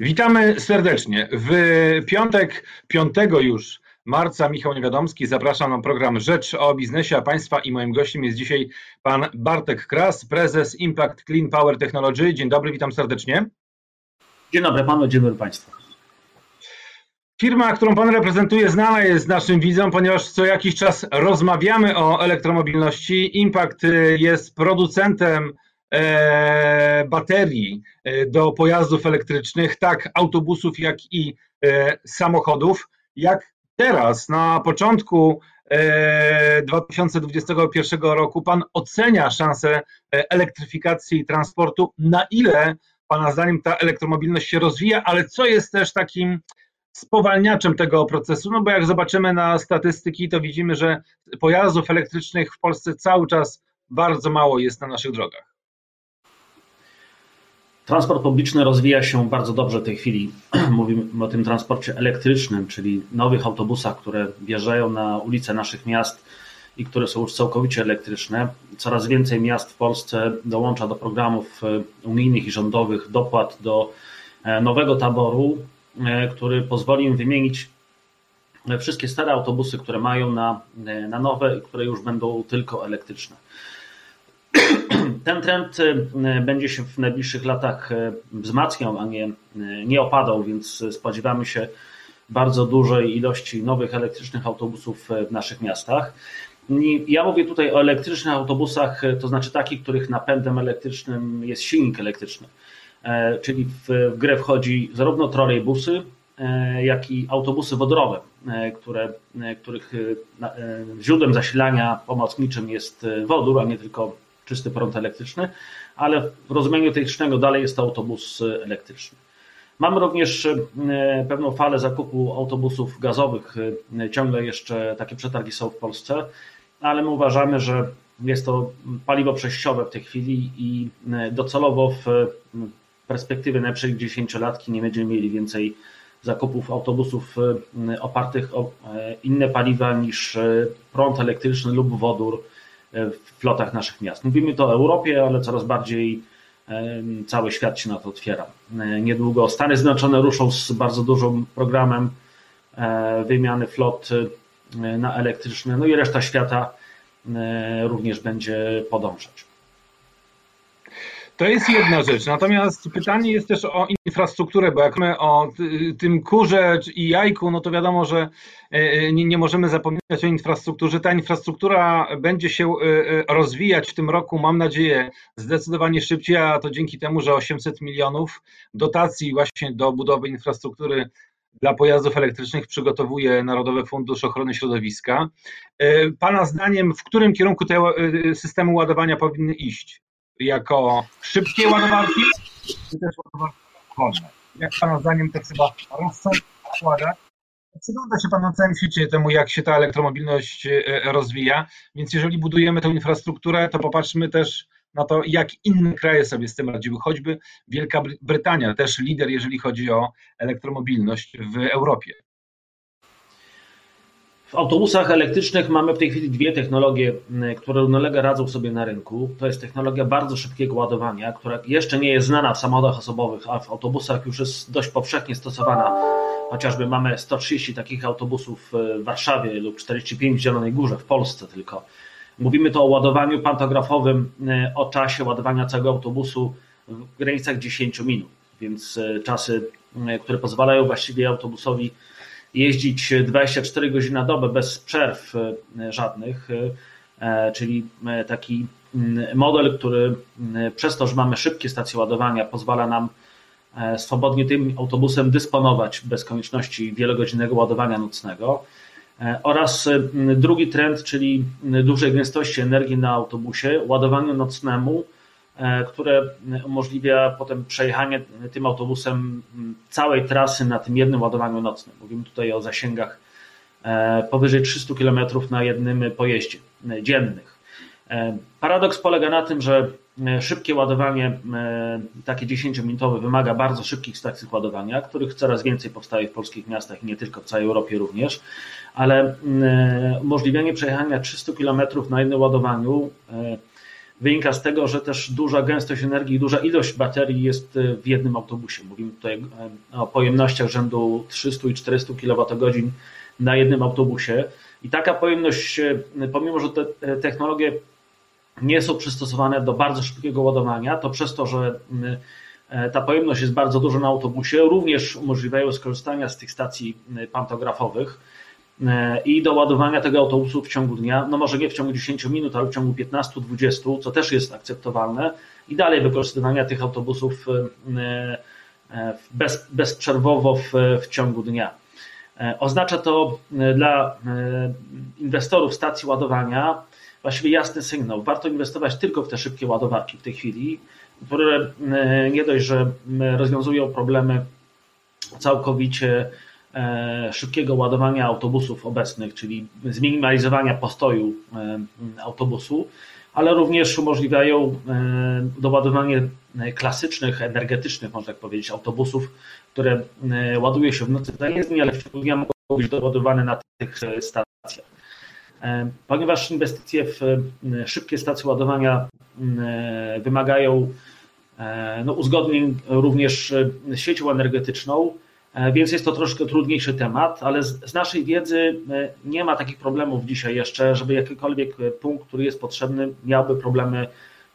Witamy serdecznie. W piątek, 5 już marca, Michał Niewiadomski, zapraszam na program Rzecz o biznesie, a Państwa i moim gościem jest dzisiaj pan Bartek Kras, prezes Impact Clean Power Technology. Dzień dobry, witam serdecznie. Dzień dobry panu, dzień dobry państwu. Firma, którą pan reprezentuje, znana jest naszym widzom, ponieważ co jakiś czas rozmawiamy o elektromobilności. Impact jest producentem baterii e, do pojazdów elektrycznych, tak autobusów, jak i e, samochodów. Jak teraz, na początku 2021 roku, Pan ocenia szansę elektryfikacji transportu? Na ile Pana zdaniem ta elektromobilność się rozwija, ale co jest też takim spowalniaczem tego procesu? No bo jak zobaczymy na statystyki, to widzimy, że pojazdów elektrycznych w Polsce cały czas bardzo mało jest na naszych drogach. Transport publiczny rozwija się bardzo dobrze w tej chwili. Mówimy o tym transporcie elektrycznym, czyli nowych autobusach, które wjeżdżają na ulice naszych miast i które są już całkowicie elektryczne. Coraz więcej miast w Polsce dołącza do programów e, unijnych i rządowych dopłat do e, nowego taboru, e, który pozwoli im wymienić wszystkie stare autobusy, które mają na, na nowe i które już będą tylko elektryczne. Ten trend e, będzie się w najbliższych latach e, wzmacniał, a nie, e, nie opadał, więc spodziewamy się bardzo dużej ilości nowych elektrycznych autobusów w naszych miastach. Ja mówię tutaj o elektrycznych autobusach, to znaczy takich, których napędem elektrycznym jest silnik elektryczny. Czyli w grę wchodzi zarówno trolejbusy, jak i autobusy wodorowe, które, których źródłem zasilania pomocniczym jest wodór, a nie tylko czysty prąd elektryczny, ale w rozumieniu technicznego dalej jest to autobus elektryczny. Mamy również e, pewną falę zakupu autobusów gazowych. E, ciągle jeszcze takie przetargi są w Polsce, ale my uważamy, że jest to paliwo przejściowe w tej chwili i e, docelowo w perspektywie najbliższych 10 lat nie będziemy mieli więcej zakupów autobusów opartych o inne paliwa niż prąd elektryczny lub wodór w flotach naszych miast. Mówimy to o Europie, ale coraz bardziej cały świat się na to otwiera. E, niedługo Stany Zjednoczone ruszą z bardzo dużym programem e, wymiany flot e, na elektryczne, no i reszta świata również będzie podążać. To jest jedna rzecz. Natomiast pytanie jest też o infrastrukturę, bo jak my o tym kurze i jajku, no to wiadomo, że e, e, nie, nie możemy zapominać o infrastrukturze. Ta infrastruktura będzie się e, rozwijać w tym roku, mam nadzieję, zdecydowanie szybciej, a to dzięki temu, że 800 milionów dotacji właśnie do budowy infrastruktury dla pojazdów elektrycznych przygotowuje Narodowy Fundusz Ochrony Środowiska. Pana zdaniem, w którym kierunku te systemy ładowania powinny iść? Jako szybkie ładowarki, czy też ładowarki chłodne. Jak Pana zdaniem to trzeba rozsądnie? Przygląda się Pan na całym świecie temu, jak się ta elektromobilność e, rozwija, więc jeżeli budujemy tę infrastrukturę, to popatrzmy też na to, jak inne kraje sobie z tym radziły, choćby Wielka Brytania, też lider, jeżeli chodzi o elektromobilność w Europie. W autobusach elektrycznych mamy w tej chwili dwie technologie, które równolegle radzą sobie na rynku. To jest technologia bardzo szybkiego ładowania, która jeszcze nie jest znana w samochodach osobowych, a w autobusach już jest dość powszechnie stosowana. Chociażby mamy 130 takich autobusów w Warszawie lub 45 w Zielonej Górze, w Polsce tylko. Mówimy to o ładowaniu pantografowym, o czasie ładowania całego autobusu w granicach 10 minut, więc e, czasy, które pozwalają właściwie autobusowi jeździć 24 godziny na dobę bez przerw e, żadnych, e, czyli e, taki mm, model, który mm, przez to, że mamy szybkie stacje ładowania, pozwala nam swobodnie tym autobusem dysponować bez konieczności wielogodzinnego ładowania nocnego. Oraz drugi trend, czyli dużej gęstości energii na autobusie, ładowaniu nocnemu które umożliwia potem przejechanie tym autobusem całej trasy na tym jednym ładowaniu nocnym. Mówimy tutaj o zasięgach e, powyżej 300 km na jednym pojeździe e, dziennych. Paradoks polega na tym, że szybkie ładowanie, takie 10-minutowe, wymaga bardzo szybkich stacji ładowania, których coraz więcej powstaje w polskich miastach i nie tylko w całej Europie również, ale umożliwianie przejechania 300 km na jednym ładowaniu wynika z tego, że też duża gęstość energii, duża ilość baterii jest w jednym autobusie. Mówimy tutaj o pojemnościach rzędu 300 i 400 kWh na jednym autobusie. I taka pojemność, pomimo że te technologie nie są przystosowane do bardzo szybkiego ładowania, to przez to, że E, ta pojemność jest bardzo duża na autobusie, również umożliwiają skorzystania z tych stacji e, pantografowych e, i do ładowania tego autobusu w ciągu dnia, no może nie w ciągu 10 minut, ale w ciągu 15-20, co też jest akceptowalne i dalej wykorzystywania tych autobusów bez, bezprzerwowo w, w ciągu dnia. Oznacza to dla inwestorów stacji ładowania właściwie jasny sygnał. Warto inwestować tylko w te szybkie ładowarki w tej chwili, które e, nie dość, że rozwiązują problemy całkowicie e, szybkiego ładowania autobusów obecnych, czyli zminimalizowania postoju e, autobusu, ale również umożliwiają doładowanie klasycznych, energetycznych, można tak powiedzieć, autobusów, które ładuje się w nocy dla jezdni, ale w ciągu dnia mogą być doładowane na tych stacjach. Ponieważ inwestycje w szybkie stacje ładowania wymagają E, no, uzgodnień również z siecią energetyczną, e, więc jest to troszkę trudniejszy temat, ale z, z, naszej wiedzy e, nie ma takich problemów dzisiaj jeszcze, żeby jakikolwiek punkt, który jest potrzebny, miałby problemy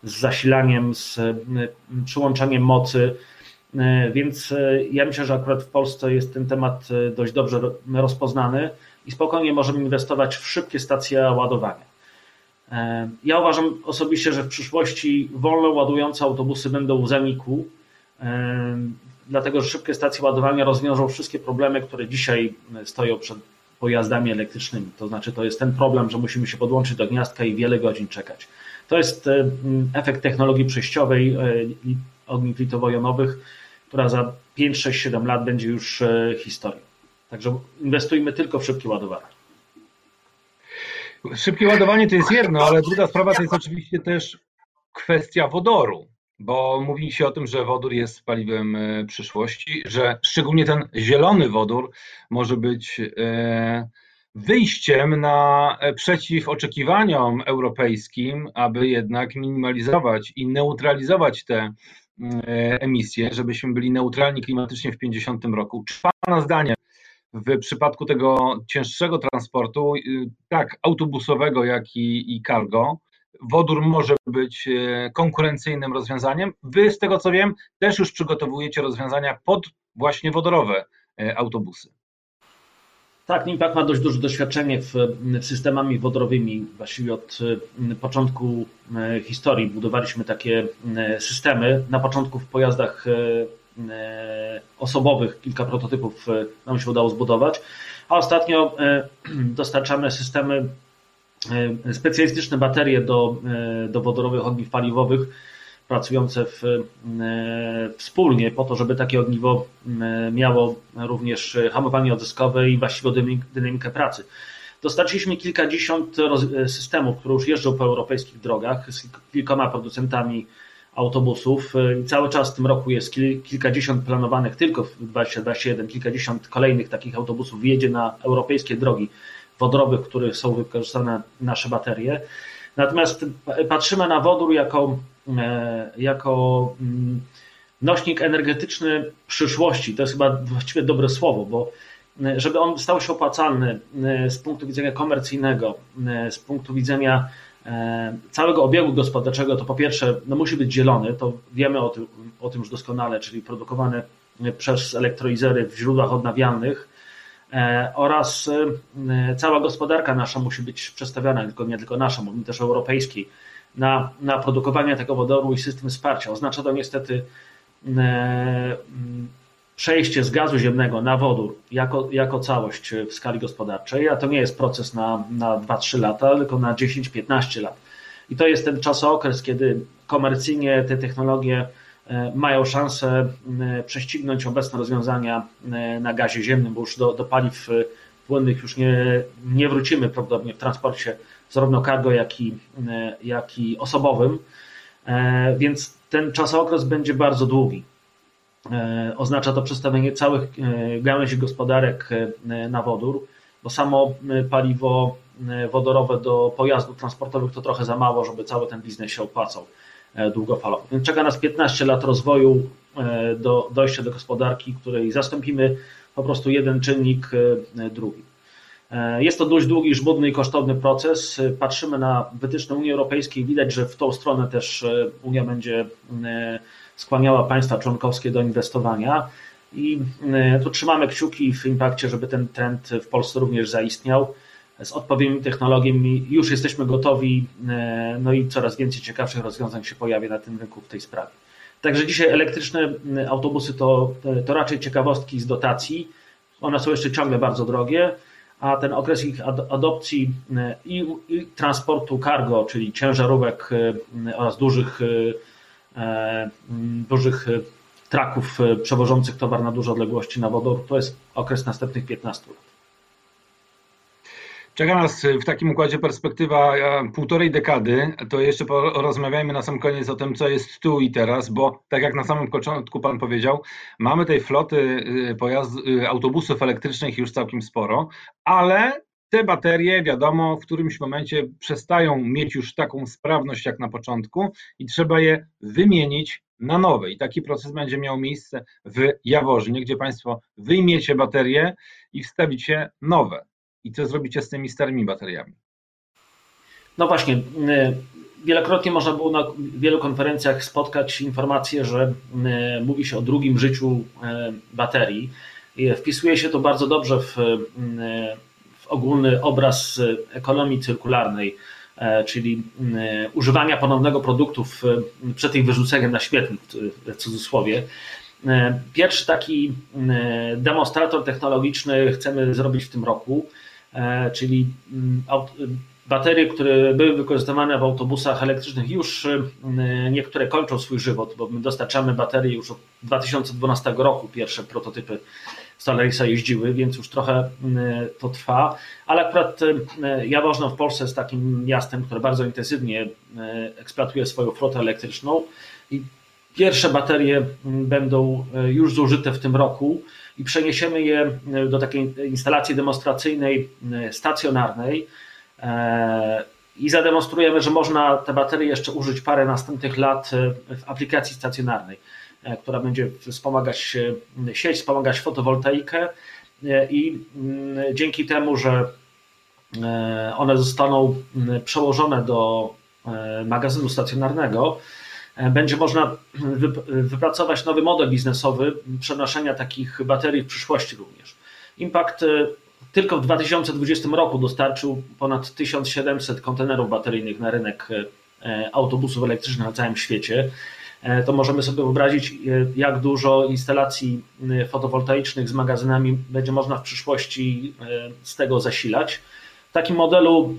z zasilaniem, z przyłączeniem mocy. Więc ja myślę, że akurat w Polsce jest ten temat dość dobrze rozpoznany i spokojnie możemy inwestować w szybkie stacje ładowania. E, ja uważam osobiście, że w przyszłości wolno ładujące autobusy będą w zaniku, e, dlatego że szybkie stacje ładowania rozwiążą wszystkie problemy, które dzisiaj stoją przed pojazdami elektrycznymi. To znaczy, to jest ten problem, że musimy się podłączyć do gniazdka i wiele godzin czekać. To jest e, efekt technologii przejściowej ogniw litowo-jonowych, która za 5, 6, 7 lat będzie już historią. Także inwestujmy tylko w szybkie ładowarki. Szybkie ładowanie to jest jedno, ale druga sprawa to jest oczywiście też kwestia wodoru, bo mówi się o tym, że wodór jest paliwem e, przyszłości, że szczególnie ten zielony wodór może być e, wyjściem na e, przeciw oczekiwaniom europejskim, aby jednak minimalizować i neutralizować te emisje, żebyśmy byli neutralni klimatycznie w 50 roku. Czy Pana zdanie w przypadku tego cięższego transportu, y, tak autobusowego, jak i, i cargo, wodór może być y, konkurencyjnym rozwiązaniem. Wy, z tego co wiem, też już przygotowujecie rozwiązania pod właśnie wodorowe y, autobusy. Tak, Nimpak ma dość duże doświadczenie w, w systemami wodorowymi. Właściwie od początku historii budowaliśmy takie systemy. Na początku w pojazdach E, osobowych, kilka prototypów e, nam się udało zbudować, a ostatnio e, dostarczamy systemy, specjalistyczne baterie do, do wodorowych ogniw paliwowych, pracujące w, wspólnie po to, żeby takie ogniwo miało również hamowanie odzyskowe i właściwą dynamikę pracy. Dostarczyliśmy kilkadziesiąt systemów, które już jeżdżą po europejskich drogach z kilkoma producentami autobusów. Cały czas w tym roku jest kilkadziesiąt planowanych tylko w 2021, kilkadziesiąt kolejnych takich autobusów wjedzie na europejskie drogi wodorowych, w których są wykorzystane nasze baterie. Natomiast patrzymy na wodór jako, e, jako mm, nośnik energetyczny przyszłości. To jest chyba właściwie dobre słowo, bo e, żeby on stał się opłacalny e, z punktu widzenia komercyjnego, z punktu widzenia całego obiegu gospodarczego, to po pierwsze no musi być zielony, to wiemy o tym, o tym już doskonale, czyli produkowany przez elektrolizery w źródłach odnawialnych oraz e, cała gospodarka nasza musi być przestawiona, tylko nie tylko nasza, mówimy też europejskiej, na, na produkowanie tego wodoru i system wsparcia. Oznacza to niestety przejście z gazu ziemnego na wodór jako, jako całość w skali gospodarczej, a to nie jest proces na, na 2-3 lata, tylko na 10-15 lat. I to jest ten czasokres, kiedy komercyjnie te technologie e, mają szansę e, prześcignąć obecne rozwiązania e, na gazie ziemnym, bo już do, do paliw płynnych już nie, nie wrócimy prawdopodobnie w transporcie zarówno cargo, jak i, jak i osobowym, więc ten czasokres będzie bardzo długi. E, oznacza to przestawienie całych e, gałęzi gospodarek e, na wodór, bo samo paliwo wodorowe do pojazdów transportowych to trochę za mało, żeby cały ten biznes się opłacał długofalowo. Więc czeka nas 15 lat rozwoju do dojścia do gospodarki, której zastąpimy po prostu jeden czynnik drugi. Jest to dość długi, żmudny i kosztowny proces. Patrzymy na wytyczne Unii Europejskiej, widać, że w tą stronę też Unia będzie skłaniała państwa członkowskie do inwestowania. I e, tu trzymamy kciuki w impakcie, żeby ten trend w Polsce również zaistniał. Z odpowiednimi technologiami już jesteśmy gotowi, e, no i coraz więcej ciekawszych rozwiązań się pojawia na tym rynku w tej sprawie. Także dzisiaj elektryczne autobusy to, to raczej ciekawostki z dotacji. One są jeszcze ciągle bardzo drogie, a ten okres ich adopcji e, i, i transportu cargo, czyli ciężarówek oraz dużych, dużych traków e, przewożących towar na duże odległości na wodór, to jest okres następnych 15 lat. Czeka nas w takim układzie perspektywa e, półtorej dekady. To jeszcze porozmawiajmy na sam koniec o tym, co jest tu i teraz, bo tak jak na samym początku Pan powiedział, mamy tej floty e, pojazd, autobusów elektrycznych już całkiem sporo, ale te baterie, wiadomo, w którymś momencie przestają mieć już taką sprawność jak na początku i trzeba je wymienić na nowe. I taki proces będzie miał miejsce w Jaworznie, gdzie Państwo wyjmiecie baterie i wstawicie nowe. I co zrobicie z tymi starymi bateriami? No właśnie, y, wielokrotnie można było na wielu konferencjach spotkać informację, że y, mówi się o drugim życiu y, baterii. Wpisuje się to bardzo dobrze w, w ogólny obraz ekonomii cyrkularnej E, czyli używania ponownego produktu przed ich wyrzuceniem na śmietnik, w cudzysłowie. E, pierwszy taki demonstrator technologiczny chcemy zrobić w tym roku, czyli baterie, które były wykorzystywane w autobusach elektrycznych, już niektóre kończą swój żywot, bo my dostarczamy baterie już od 2012 roku, pierwsze prototypy Solarisa jeździły, więc już trochę mm, to trwa, ale akurat mm, Jaworzno w Polsce jest takim miastem, które bardzo intensywnie mm, eksploatuje swoją flotę elektryczną i pierwsze baterie będą już zużyte w tym roku i przeniesiemy je do takiej instalacji demonstracyjnej stacjonarnej e, i zademonstrujemy, że można te baterie jeszcze użyć parę następnych lat w aplikacji stacjonarnej. E, która będzie wspomagać sieć, wspomagać fotowoltaikę e, i mm, dzięki temu, że e, one zostaną mm, przełożone do magazynu stacjonarnego, będzie można wypracować nowy model biznesowy przenoszenia takich baterii w przyszłości również. Impact tylko w 2020 roku dostarczył ponad 1700 kontenerów bateryjnych na rynek autobusów elektrycznych na całym świecie. E, to możemy sobie wyobrazić, e, jak dużo instalacji e, fotowoltaicznych z magazynami będzie można w przyszłości z tego zasilać. Takim modelu,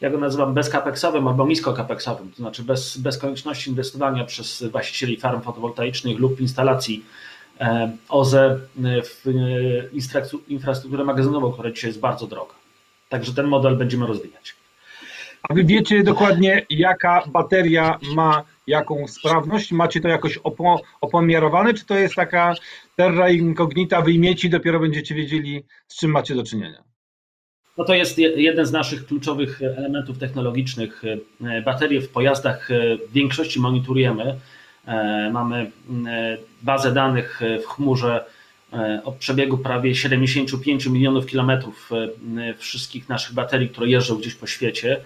jak go nazywam, bezkapeksowym albo niskokapeksowym, to znaczy bez, bez konieczności inwestowania przez właścicieli farm fotowoltaicznych lub instalacji OZE w infrastrukturę magazynową, która dzisiaj jest bardzo droga. Także ten model będziemy rozwijać. A wy wiecie dokładnie, jaka bateria ma jaką sprawność? Macie to jakoś opo opomiarowane, czy to jest taka terra incognita, wyjmiecie i dopiero będziecie wiedzieli, z czym macie do czynienia? No to jest jeden z naszych kluczowych elementów technologicznych. Baterie w pojazdach w większości monitorujemy. E, mamy e, bazę danych w chmurze e, o przebiegu prawie 75 milionów kilometrów wszystkich naszych baterii, które jeżdżą gdzieś po świecie.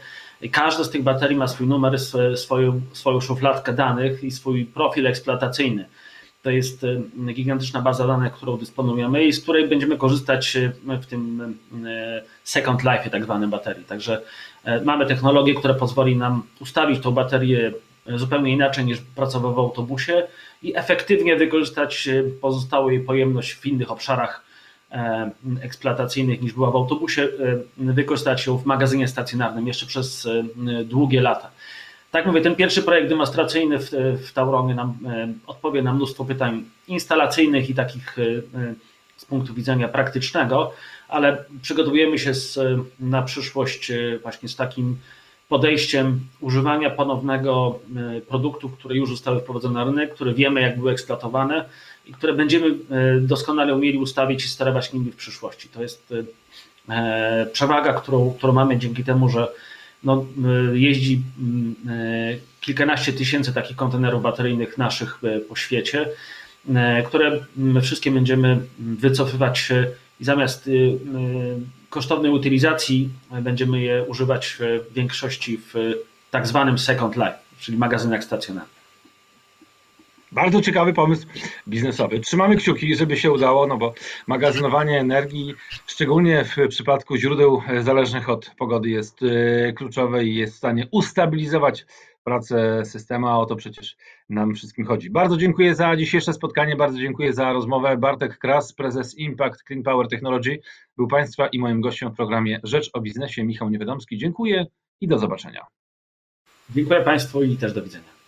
Każda z tych baterii ma swój numer, swoją, swoją szufladkę danych i swój profil eksploatacyjny. To jest e, gigantyczna baza danych, którą dysponujemy i z której będziemy korzystać e, w tym e, second life, tak zwanym baterii. Także mamy technologię, która pozwoli nam ustawić tą baterię zupełnie inaczej niż pracował w autobusie i efektywnie wykorzystać pozostałą jej pojemność w innych obszarach eksploatacyjnych niż była w autobusie, wykorzystać ją w magazynie stacjonarnym jeszcze przez długie lata. Tak mówię, ten pierwszy projekt demonstracyjny w, w Tauronie nam odpowie na mnóstwo pytań instalacyjnych i takich z punktu widzenia praktycznego, ale przygotowujemy się z, na przyszłość właśnie z takim podejściem używania ponownego produktów, które już zostały wprowadzone na rynek, które wiemy jak były eksploatowane, i które będziemy e, doskonale umieli ustawić i sterować nimi w przyszłości. To jest e, Przewaga, którą, którą mamy dzięki temu, że no, jeździ kilkanaście tysięcy takich kontenerów bateryjnych naszych po świecie, które wszystkie będziemy wycofywać i zamiast kosztownej utylizacji będziemy je używać w większości w tak zwanym second life, czyli magazynach stacjonarnych. Bardzo ciekawy pomysł biznesowy. Trzymamy kciuki, żeby się udało, no bo magazynowanie energii, szczególnie w przypadku źródeł zależnych od pogody, jest e, kluczowe i jest w stanie ustabilizować pracę systemu, a o to przecież nam wszystkim chodzi. Bardzo dziękuję za dzisiejsze spotkanie, bardzo dziękuję za rozmowę. Bartek Kras, prezes Impact Clean Power Technology, był Państwa i moim gościem w programie Rzecz o Biznesie. Michał Niewiadomski, dziękuję i do zobaczenia. Dziękuję Państwu i też do widzenia.